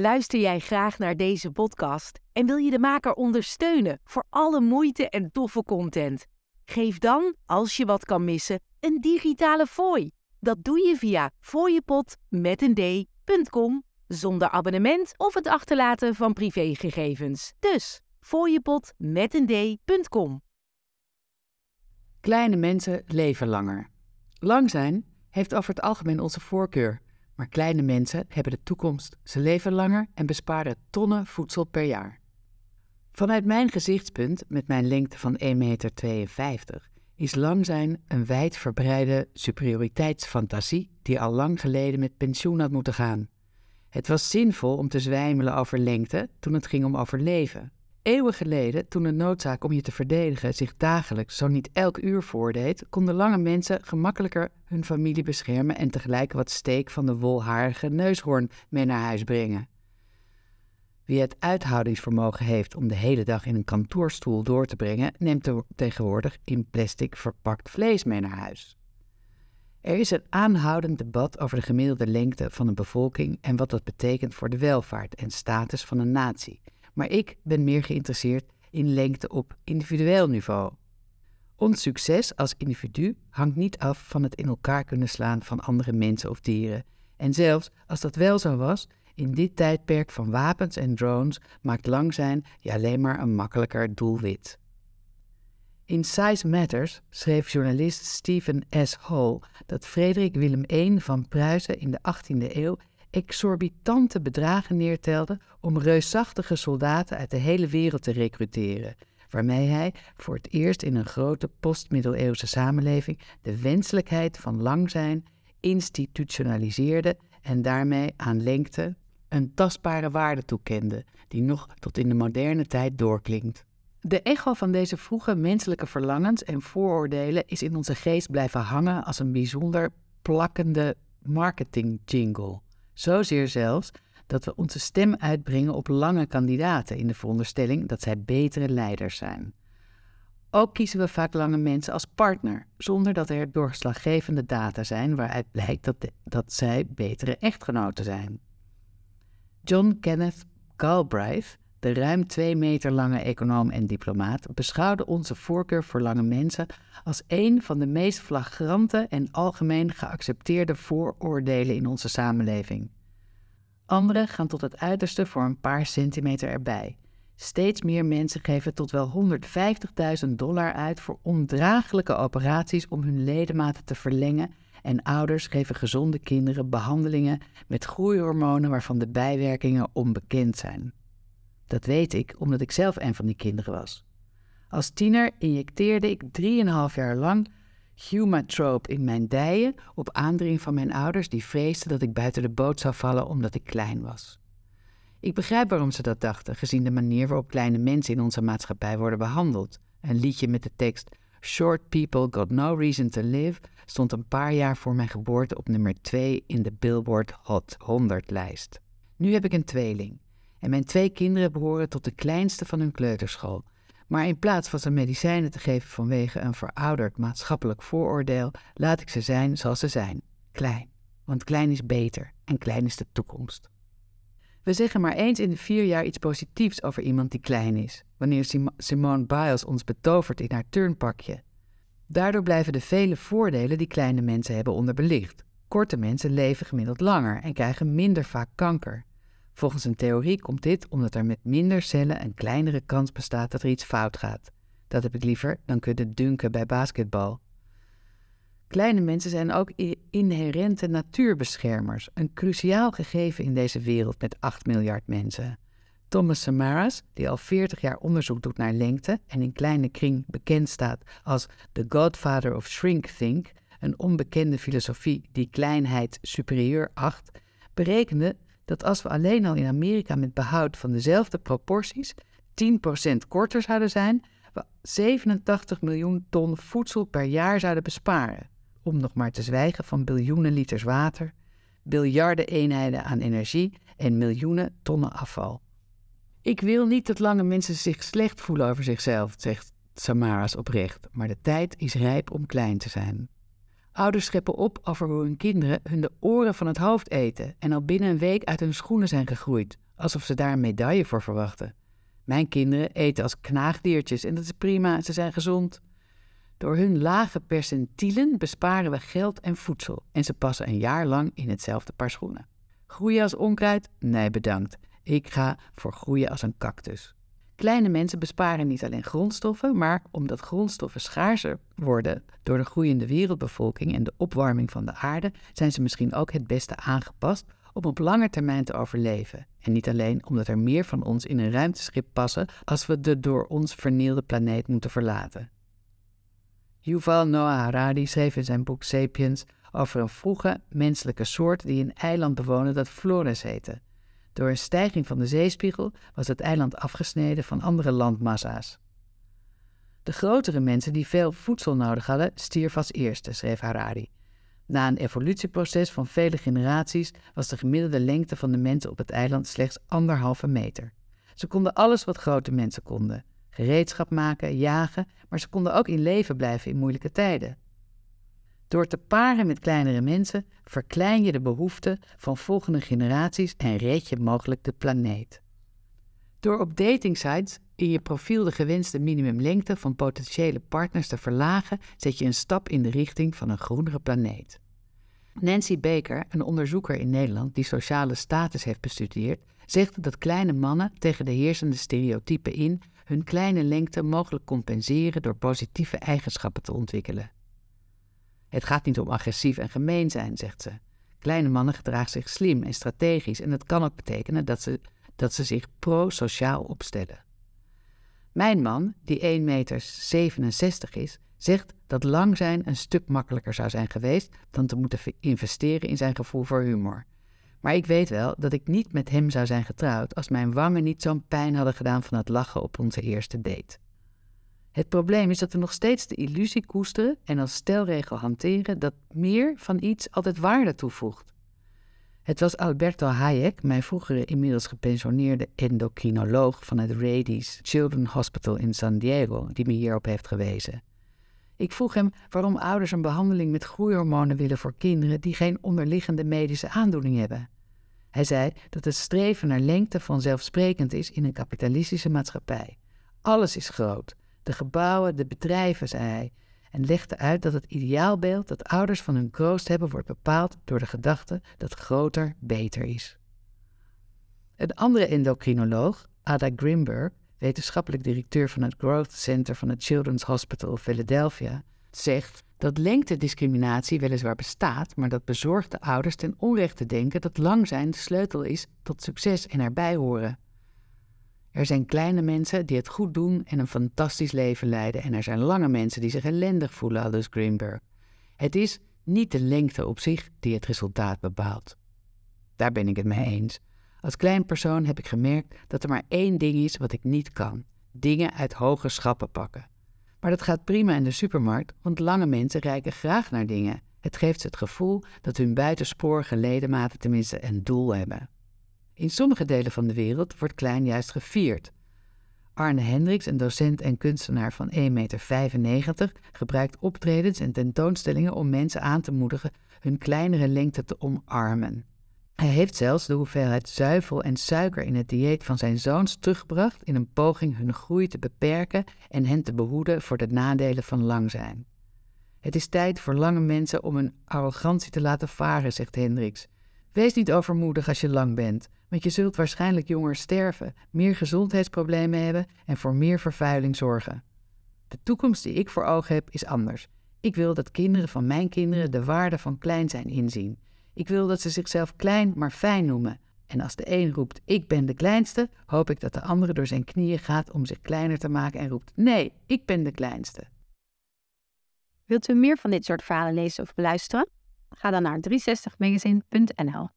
Luister jij graag naar deze podcast en wil je de maker ondersteunen voor alle moeite en toffe content? Geef dan, als je wat kan missen, een digitale fooi. Dat doe je via fooiepot met een d.com zonder abonnement of het achterlaten van privégegevens. Dus fooiepot met een d.com. Kleine mensen leven langer. Lang zijn heeft over het algemeen onze voorkeur. Maar kleine mensen hebben de toekomst. Ze leven langer en besparen tonnen voedsel per jaar. Vanuit mijn gezichtspunt, met mijn lengte van 1,52 meter, is lang zijn een wijdverbreide superioriteitsfantasie die al lang geleden met pensioen had moeten gaan. Het was zinvol om te zwijmelen over lengte toen het ging om overleven. Eeuwen geleden, toen de noodzaak om je te verdedigen zich dagelijks, zo niet elk uur voordeed, konden lange mensen gemakkelijker hun familie beschermen en tegelijk wat steek van de wolharige neushoorn mee naar huis brengen. Wie het uithoudingsvermogen heeft om de hele dag in een kantoorstoel door te brengen, neemt tegenwoordig in plastic verpakt vlees mee naar huis. Er is een aanhoudend debat over de gemiddelde lengte van een bevolking en wat dat betekent voor de welvaart en status van een natie maar ik ben meer geïnteresseerd in lengte op individueel niveau. Ons succes als individu hangt niet af van het in elkaar kunnen slaan van andere mensen of dieren. En zelfs als dat wel zo was, in dit tijdperk van wapens en drones maakt lang zijn je alleen maar een makkelijker doelwit. In Size Matters schreef journalist Stephen S. Hall dat Frederik Willem I van Pruisen in de 18e eeuw exorbitante bedragen neertelde om reusachtige soldaten uit de hele wereld te recruteren, waarmee hij voor het eerst in een grote postmiddeleeuwse samenleving de wenselijkheid van lang zijn institutionaliseerde en daarmee aan lengte een tastbare waarde toekende, die nog tot in de moderne tijd doorklinkt. De echo van deze vroege menselijke verlangens en vooroordelen is in onze geest blijven hangen als een bijzonder plakkende marketing jingle. Zozeer zelfs dat we onze stem uitbrengen op lange kandidaten in de veronderstelling dat zij betere leiders zijn. Ook kiezen we vaak lange mensen als partner, zonder dat er doorslaggevende data zijn waaruit blijkt dat, dat zij betere echtgenoten zijn. John Kenneth Galbraith, de ruim twee meter lange econoom en diplomaat, beschouwde onze voorkeur voor lange mensen als een van de meest flagrante en algemeen geaccepteerde vooroordelen in onze samenleving. Anderen gaan tot het uiterste voor een paar centimeter erbij. Steeds meer mensen geven tot wel 150.000 dollar uit voor ondraaglijke operaties om hun ledematen te verlengen en ouders geven gezonde kinderen behandelingen met groeihormonen waarvan de bijwerkingen onbekend zijn. Dat weet ik omdat ik zelf een van die kinderen was. Als tiener injecteerde ik 3,5 jaar lang Humatrope in mijn dijen op aandring van mijn ouders die vreesden dat ik buiten de boot zou vallen omdat ik klein was. Ik begrijp waarom ze dat dachten, gezien de manier waarop kleine mensen in onze maatschappij worden behandeld. Een liedje met de tekst Short People Got No Reason to Live stond een paar jaar voor mijn geboorte op nummer 2 in de Billboard Hot 100 lijst. Nu heb ik een tweeling en mijn twee kinderen behoren tot de kleinste van hun kleuterschool maar in plaats van ze medicijnen te geven vanwege een verouderd maatschappelijk vooroordeel, laat ik ze zijn zoals ze zijn: klein. Want klein is beter en klein is de toekomst. We zeggen maar eens in de vier jaar iets positiefs over iemand die klein is, wanneer Simone Biles ons betovert in haar turnpakje. Daardoor blijven de vele voordelen die kleine mensen hebben onderbelicht. Korte mensen leven gemiddeld langer en krijgen minder vaak kanker. Volgens een theorie komt dit omdat er met minder cellen een kleinere kans bestaat dat er iets fout gaat. Dat heb ik liever dan kunnen dunken bij basketbal. Kleine mensen zijn ook inherente natuurbeschermers, een cruciaal gegeven in deze wereld met 8 miljard mensen. Thomas Samaras, die al 40 jaar onderzoek doet naar lengte en in kleine kring bekend staat als the godfather of shrink think, een onbekende filosofie die kleinheid superieur acht, berekende dat als we alleen al in Amerika met behoud van dezelfde proporties 10% korter zouden zijn, we 87 miljoen ton voedsel per jaar zouden besparen. Om nog maar te zwijgen van biljoenen liters water, biljarden eenheden aan energie en miljoenen tonnen afval. Ik wil niet dat lange mensen zich slecht voelen over zichzelf, zegt Samaras oprecht, maar de tijd is rijp om klein te zijn. Ouders scheppen op over hoe hun kinderen hun de oren van het hoofd eten en al binnen een week uit hun schoenen zijn gegroeid, alsof ze daar een medaille voor verwachten. Mijn kinderen eten als knaagdiertjes en dat is prima, ze zijn gezond. Door hun lage percentielen besparen we geld en voedsel en ze passen een jaar lang in hetzelfde paar schoenen. Groeien als onkruid? Nee, bedankt. Ik ga voor groeien als een cactus. Kleine mensen besparen niet alleen grondstoffen, maar omdat grondstoffen schaarser worden door de groeiende wereldbevolking en de opwarming van de aarde, zijn ze misschien ook het beste aangepast om op lange termijn te overleven. En niet alleen omdat er meer van ons in een ruimteschip passen als we de door ons vernielde planeet moeten verlaten. Yuval Noah Harari schreef in zijn boek Sapiens over een vroege menselijke soort die een eiland bewoonde dat Flores heette. Door een stijging van de zeespiegel was het eiland afgesneden van andere landmassa's. De grotere mensen die veel voedsel nodig hadden, stierf als eerste, schreef Harari. Na een evolutieproces van vele generaties was de gemiddelde lengte van de mensen op het eiland slechts anderhalve meter. Ze konden alles wat grote mensen konden: gereedschap maken, jagen, maar ze konden ook in leven blijven in moeilijke tijden. Door te paren met kleinere mensen verklein je de behoeften van volgende generaties en red je mogelijk de planeet. Door op datingsites in je profiel de gewenste minimumlengte van potentiële partners te verlagen, zet je een stap in de richting van een groenere planeet. Nancy Baker, een onderzoeker in Nederland die sociale status heeft bestudeerd, zegt dat kleine mannen tegen de heersende stereotypen in hun kleine lengte mogelijk compenseren door positieve eigenschappen te ontwikkelen. Het gaat niet om agressief en gemeen zijn, zegt ze. Kleine mannen gedragen zich slim en strategisch en dat kan ook betekenen dat ze, dat ze zich pro-sociaal opstellen. Mijn man, die 1,67 meter is, zegt dat lang zijn een stuk makkelijker zou zijn geweest dan te moeten investeren in zijn gevoel voor humor. Maar ik weet wel dat ik niet met hem zou zijn getrouwd als mijn wangen niet zo'n pijn hadden gedaan van het lachen op onze eerste date. Het probleem is dat we nog steeds de illusie koesteren en als stelregel hanteren dat meer van iets altijd waarde toevoegt. Het was Alberto Hayek, mijn vroegere inmiddels gepensioneerde endocrinoloog van het Rady's Children's Hospital in San Diego, die me hierop heeft gewezen. Ik vroeg hem waarom ouders een behandeling met groeihormonen willen voor kinderen die geen onderliggende medische aandoening hebben. Hij zei dat het streven naar lengte vanzelfsprekend is in een kapitalistische maatschappij. Alles is groot. De gebouwen, de bedrijven, zei hij, en legde uit dat het ideaalbeeld dat ouders van hun kroost hebben wordt bepaald door de gedachte dat groter beter is. Een andere endocrinoloog, Ada Grimberg, wetenschappelijk directeur van het Growth Center van het Children's Hospital of Philadelphia, zegt dat lengtediscriminatie weliswaar bestaat, maar dat bezorgde ouders ten onrechte denken dat lang zijn de sleutel is tot succes en erbij horen. Er zijn kleine mensen die het goed doen en een fantastisch leven leiden. En er zijn lange mensen die zich ellendig voelen, aldus Greenberg. Het is niet de lengte op zich die het resultaat bepaalt. Daar ben ik het mee eens. Als klein persoon heb ik gemerkt dat er maar één ding is wat ik niet kan: dingen uit hoge schappen pakken. Maar dat gaat prima in de supermarkt, want lange mensen reiken graag naar dingen. Het geeft ze het gevoel dat hun buitensporige ledematen tenminste een doel hebben. In sommige delen van de wereld wordt klein juist gevierd. Arne Hendricks, een docent en kunstenaar van 1,95 meter, gebruikt optredens en tentoonstellingen om mensen aan te moedigen hun kleinere lengte te omarmen. Hij heeft zelfs de hoeveelheid zuivel en suiker in het dieet van zijn zoons teruggebracht in een poging hun groei te beperken en hen te behoeden voor de nadelen van lang zijn. Het is tijd voor lange mensen om hun arrogantie te laten varen, zegt Hendricks. Wees niet overmoedig als je lang bent, want je zult waarschijnlijk jonger sterven, meer gezondheidsproblemen hebben en voor meer vervuiling zorgen. De toekomst die ik voor ogen heb is anders. Ik wil dat kinderen van mijn kinderen de waarde van klein zijn inzien. Ik wil dat ze zichzelf klein maar fijn noemen. En als de een roept ik ben de kleinste, hoop ik dat de andere door zijn knieën gaat om zich kleiner te maken en roept nee, ik ben de kleinste. Wilt u meer van dit soort verhalen lezen of beluisteren? Ga dan naar 360magazine.nl.